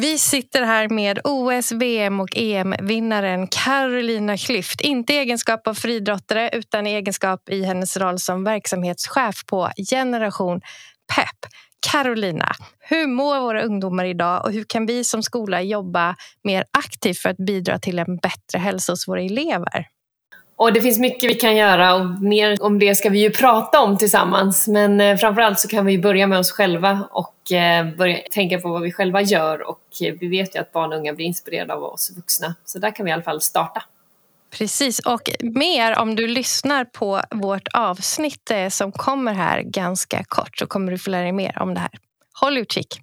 Vi sitter här med OS, VM och EM-vinnaren Carolina Klüft. Inte i egenskap av friidrottare utan i egenskap i hennes roll som verksamhetschef på Generation Pep. Carolina, hur mår våra ungdomar idag och hur kan vi som skola jobba mer aktivt för att bidra till en bättre hälsa hos våra elever? Och det finns mycket vi kan göra och mer om det ska vi ju prata om tillsammans. Men eh, framförallt så kan vi börja med oss själva och eh, börja tänka på vad vi själva gör. Och eh, vi vet ju att barn och unga blir inspirerade av oss vuxna. Så där kan vi i alla fall starta. Precis, och mer om du lyssnar på vårt avsnitt som kommer här ganska kort så kommer du få lära dig mer om det här. Håll utkik!